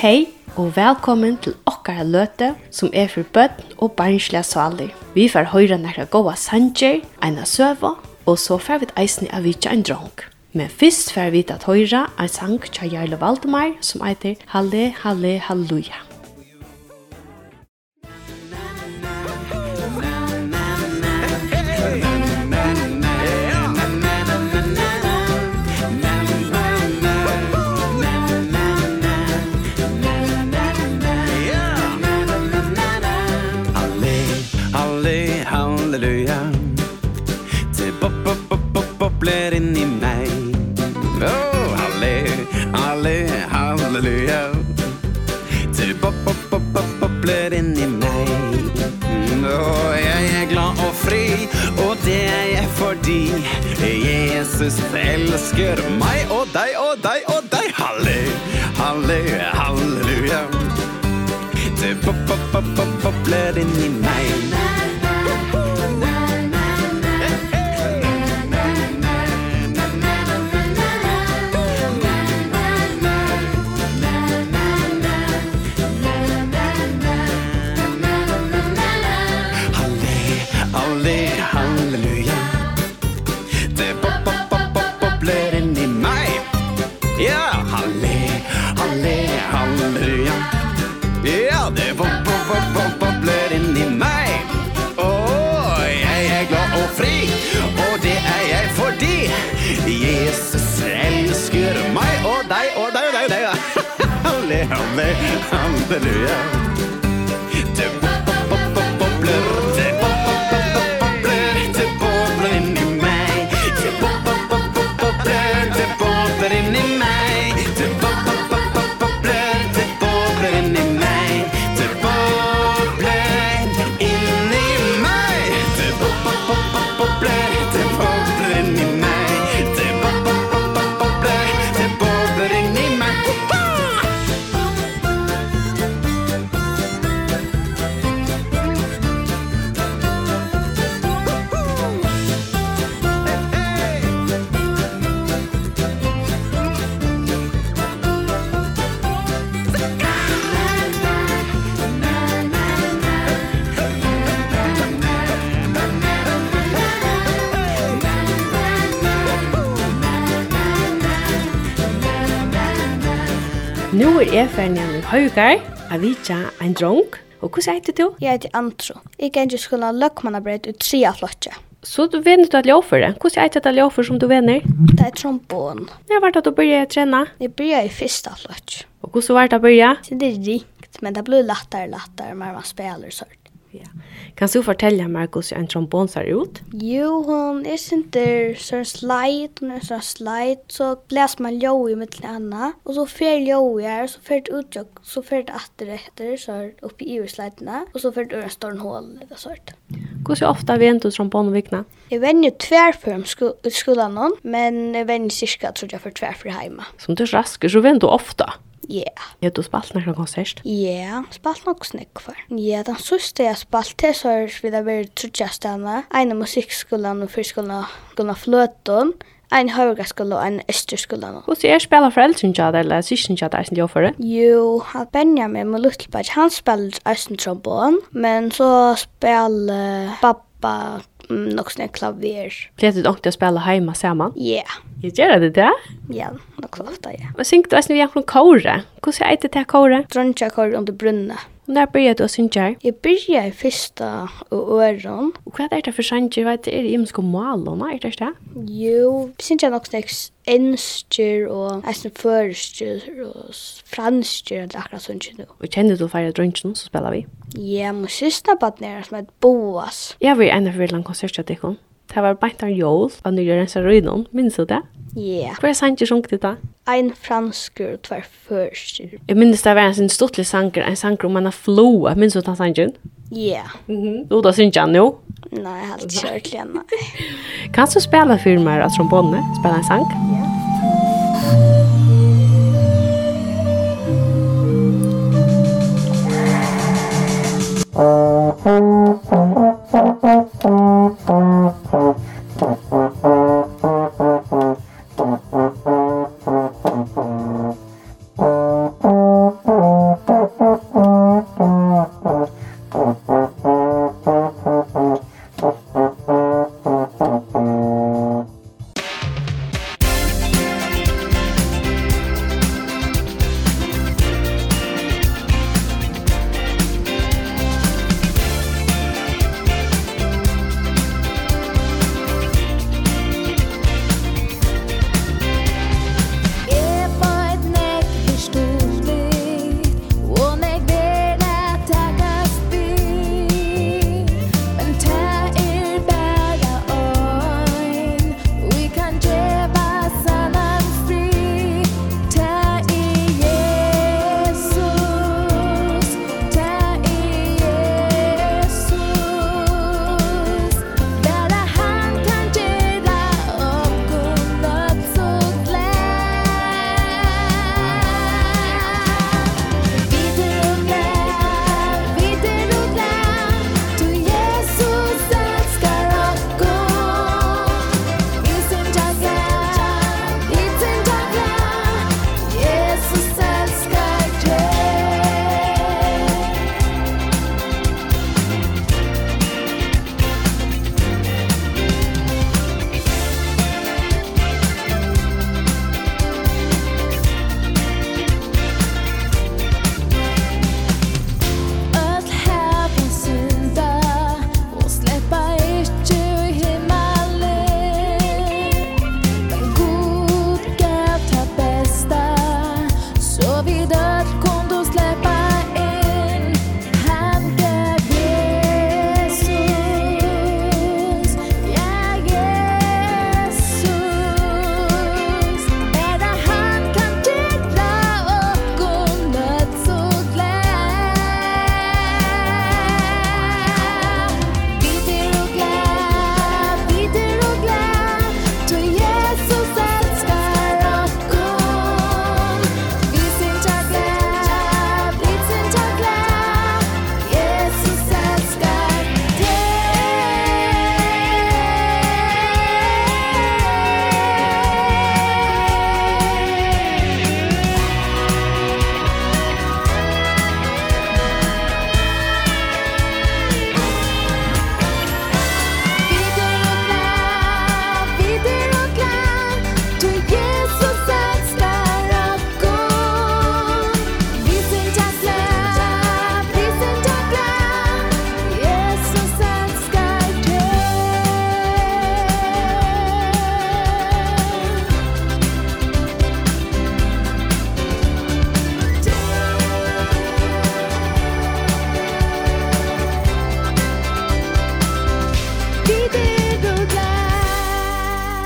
Hei og velkommen til okkara løte som er for bøtten og barnslige saler. Vi får høre nekra gåa sanger, eina søva, og så får vi eisne av vitja en dronk. Men fyrst får vi at høre en sang tja Jarle Valdemar som heter Halle, Halle, Halleluja. lever inni meg Og jeg er glad og fri Og det er jeg fordi Jesus elsker meg og deg og deg og deg Halle, halle, halleluja Det pop, pop, pop, pop, pop, blir inni meg Halle, halle, Halleluja er jeg ferdig med Haugar, Avitja, en dronk. Og hvordan heter du? Jeg heter Antro. Jeg kan ikke skulle ha løkmannabredd ut tre av flotje. Så du vinner du at ljåføre. Hvordan heter det ljåføre som du vinner? Det er trombon. Ja, var det at du begynner å trene? Jeg begynte i første av flotje. Og hvordan var det å begynte? Det er rikt, men det blir lettere og lettere når man spiller sånn. Ja. Kan du fortelle meg hvordan en trombon ser ut? Jo, hon er sinter så slide, hon er så slide, så blæs man ljå i mitt anna, og så fer ljå i her, så fer det ut, så fer det atter etter, så oppi i slidene, og så fer det øre stående hål, eller sånt. Hvordan ofte vent du trombon og vikna? Jeg venner jo tver for sko skolan, men jeg venner cirka, tror jeg, for tver for hjemme. Som du rasker, så vent du ofte? Yeah. Ja, du spalt nekra konsert? Ja, yeah, spalt nok for. Ja, den sørste jeg spalt til, så er vi da vært trutjastene. Eine musikkskolen og fyrskolen, Gunnar Fløton. Ein høyreskolen og en østerskolen. Hvordan er spiller foreldren til deg, eller sysken til deg som de overfører? Jo, han Benjamin med Luttelberg, han spiller eisen trombon, men så spiller pappa nok sånn klavier. Blir det nok til å spille hjemme sammen? Ja. Yeah. Jeg gjør det det? Ja. Yeah klokka åtta, ja. Men syngte du eisen vi akkurat kåre? Hvordan er det til kåre? Drønja kåre under brunne. Og når byrja du å synge? Jeg byrja i fyrsta og øron. Og hva er det for sanger? Hva er det i og malene, er det ikke det? Jo, synger jeg nok snakk enskjer og eisen førskjer og fransker, det er akkurat sånn ikke nå. Og kjenner du færre drønjen, så spiller vi? Ja, min sista baden er som et boas. Jeg var en av virkelig konsertet til henne. Det var bare en jól, og nå gjør en sånn røyden. minns du det? Ja. Hva er sanger som det da? Ein fransker og tvær førster. Jeg minns det var en sånn stortlig sanger, en sanger om man har floa, minns du den sangen? Ja. Du da synger han jo? Nei, helt har igjen, nei. Kan du spela for meg av trombone? Spela en sang? Ja. Oh, oh, oh, oh, oh, oh, oh.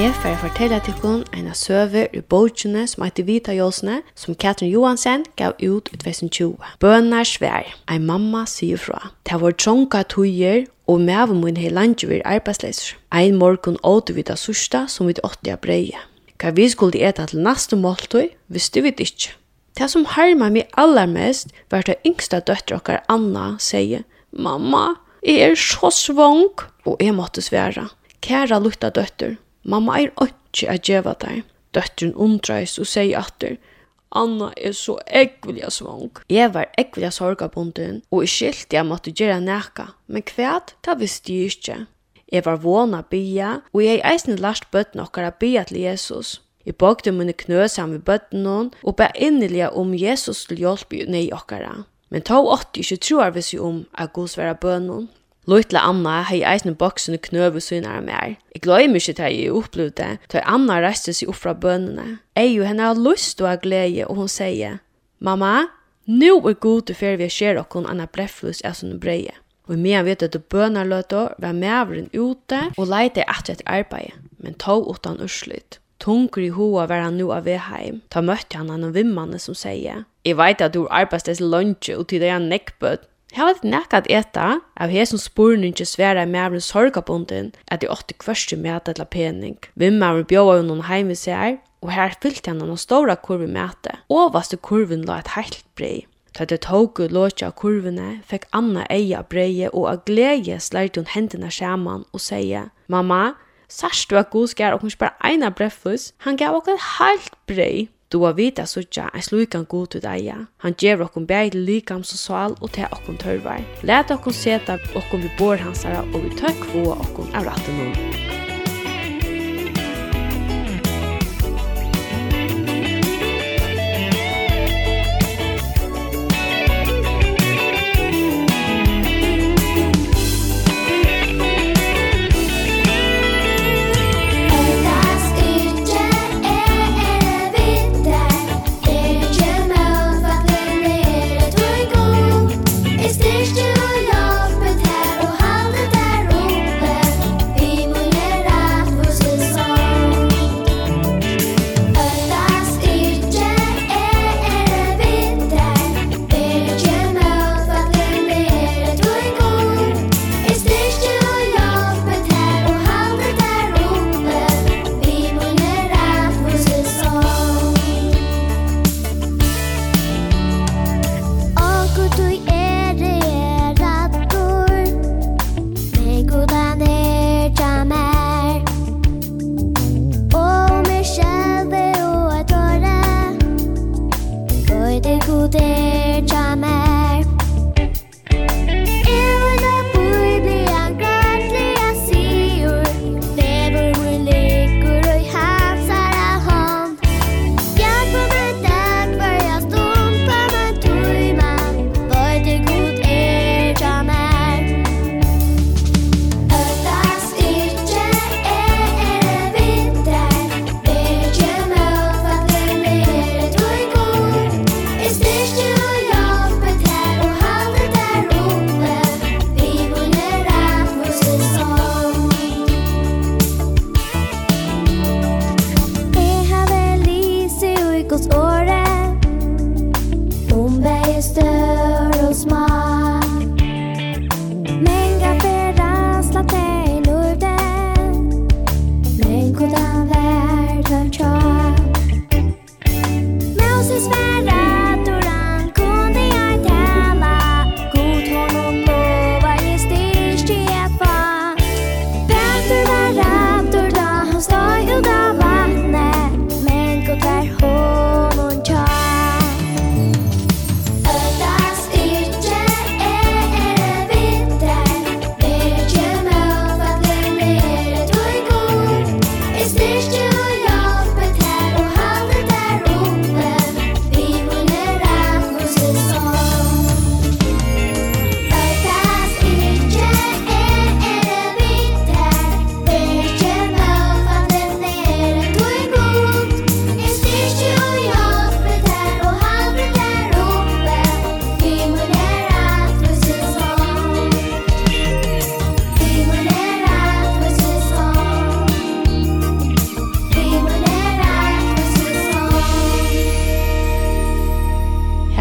Jeg får fortelle til hun en av søver i bøkene som heter Vita Jåsene, som Katrin Johansen gav ut i 2020. Bønar svær, en mamma sier fra. Det var trånka tøyer, og med mun hei landje vir arbeidsleser. Ein morgun åter vi da sørste, som vi åtte av breie. Hva vi skulle ete til neste måltøy, visste vi det ikke. Det som harma meg allermest var det yngste døtter okkar Anna sier, Mamma, jeg er så svong, og jeg måtte svære, Kæra lukta døtter, Mamma er ikke at djeva deg. Døtteren undreis og sier atter, Anna er så ekvilja svang. Jeg var ekvilja sorgabunden, og jeg skilte jeg måtte gjøre nekka, men kvæt, det visste jeg ikke. Jeg var våna bia, og jeg eisen last bøtten okkar a bya til Jesus. Jeg bøkte mine knø sammen med bøtten noen, og ba innelige om Jesus til hjelp i nei okkara. Men ta åtti ikke troar vi seg om at gos være bønnen. Lutla Anna hei eisne boksen og knøve synar av mer. Jeg gløymer ikke til jeg opplevde det, til Anna reiste seg opp fra bønene. Jeg jo henne har lyst og har glede, og hun sier, Mamma, nu er god til fyrir vi ser okkon anna brefflus av sånne breie. Og i medan vet at det bønar løtta, var maveren ute og leite etter et arbeid, men tog utan urslut. Tungur i hoa var han nu av vei heim. Ta møtte han han og vimmane som sier, Jeg veit at du arbeids desse lunge og tid er nekkbøtt, Jeg hadde nekka at eta, av hei som spurningi sværa mævren sorgabunden, at de åtte kvørste mæt eller pening. Vim mævren bjóa jo noen heim vi seg, og her fyllte han noen stora kurvi mæte. Ovaste kurven la et heilt brei. Da det tågu låtja av kurvene, fekk Anna eia breie og av glede slærte hun hendene skjermen og sier «Mamma, sørst du at god skjer og hun spør eina breffus, han gav okkur heilt brei». Du har vita suttja en slukan god ut eia. Han gjev okkom bæg til likam som sal og til okkom tørvar. Let okkom seta okkom vi bor hansara og vi tøkk få okkom av ratten noen.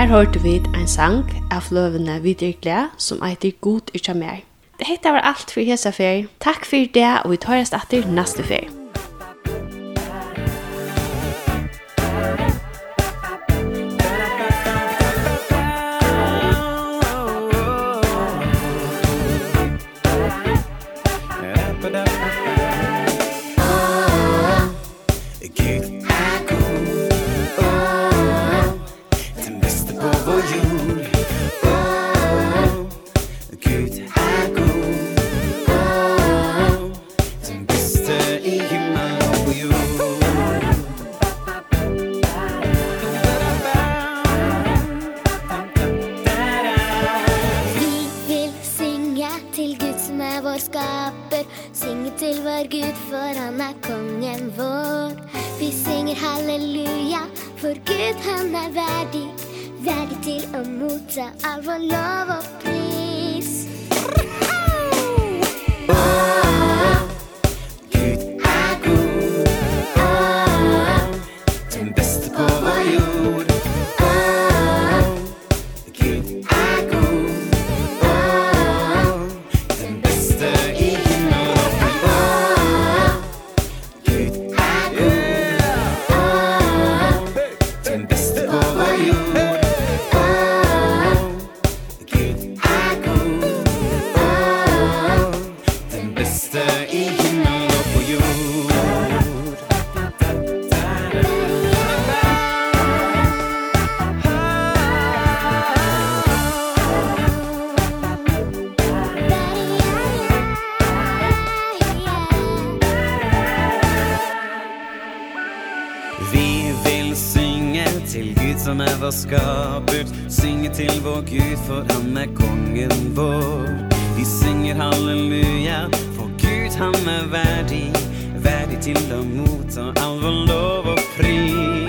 hørte vi en sang av løvene videre glede som eitir God ikke Mer. Det var alt for hesa ferie. Takk for det, og vi tar oss etter neste ferie. I will love var skapet Synger til vår Gud, for han er kongen vår. Vi synger halleluja, for Gud han er verdig Verdig til å motta all vår lov og pris.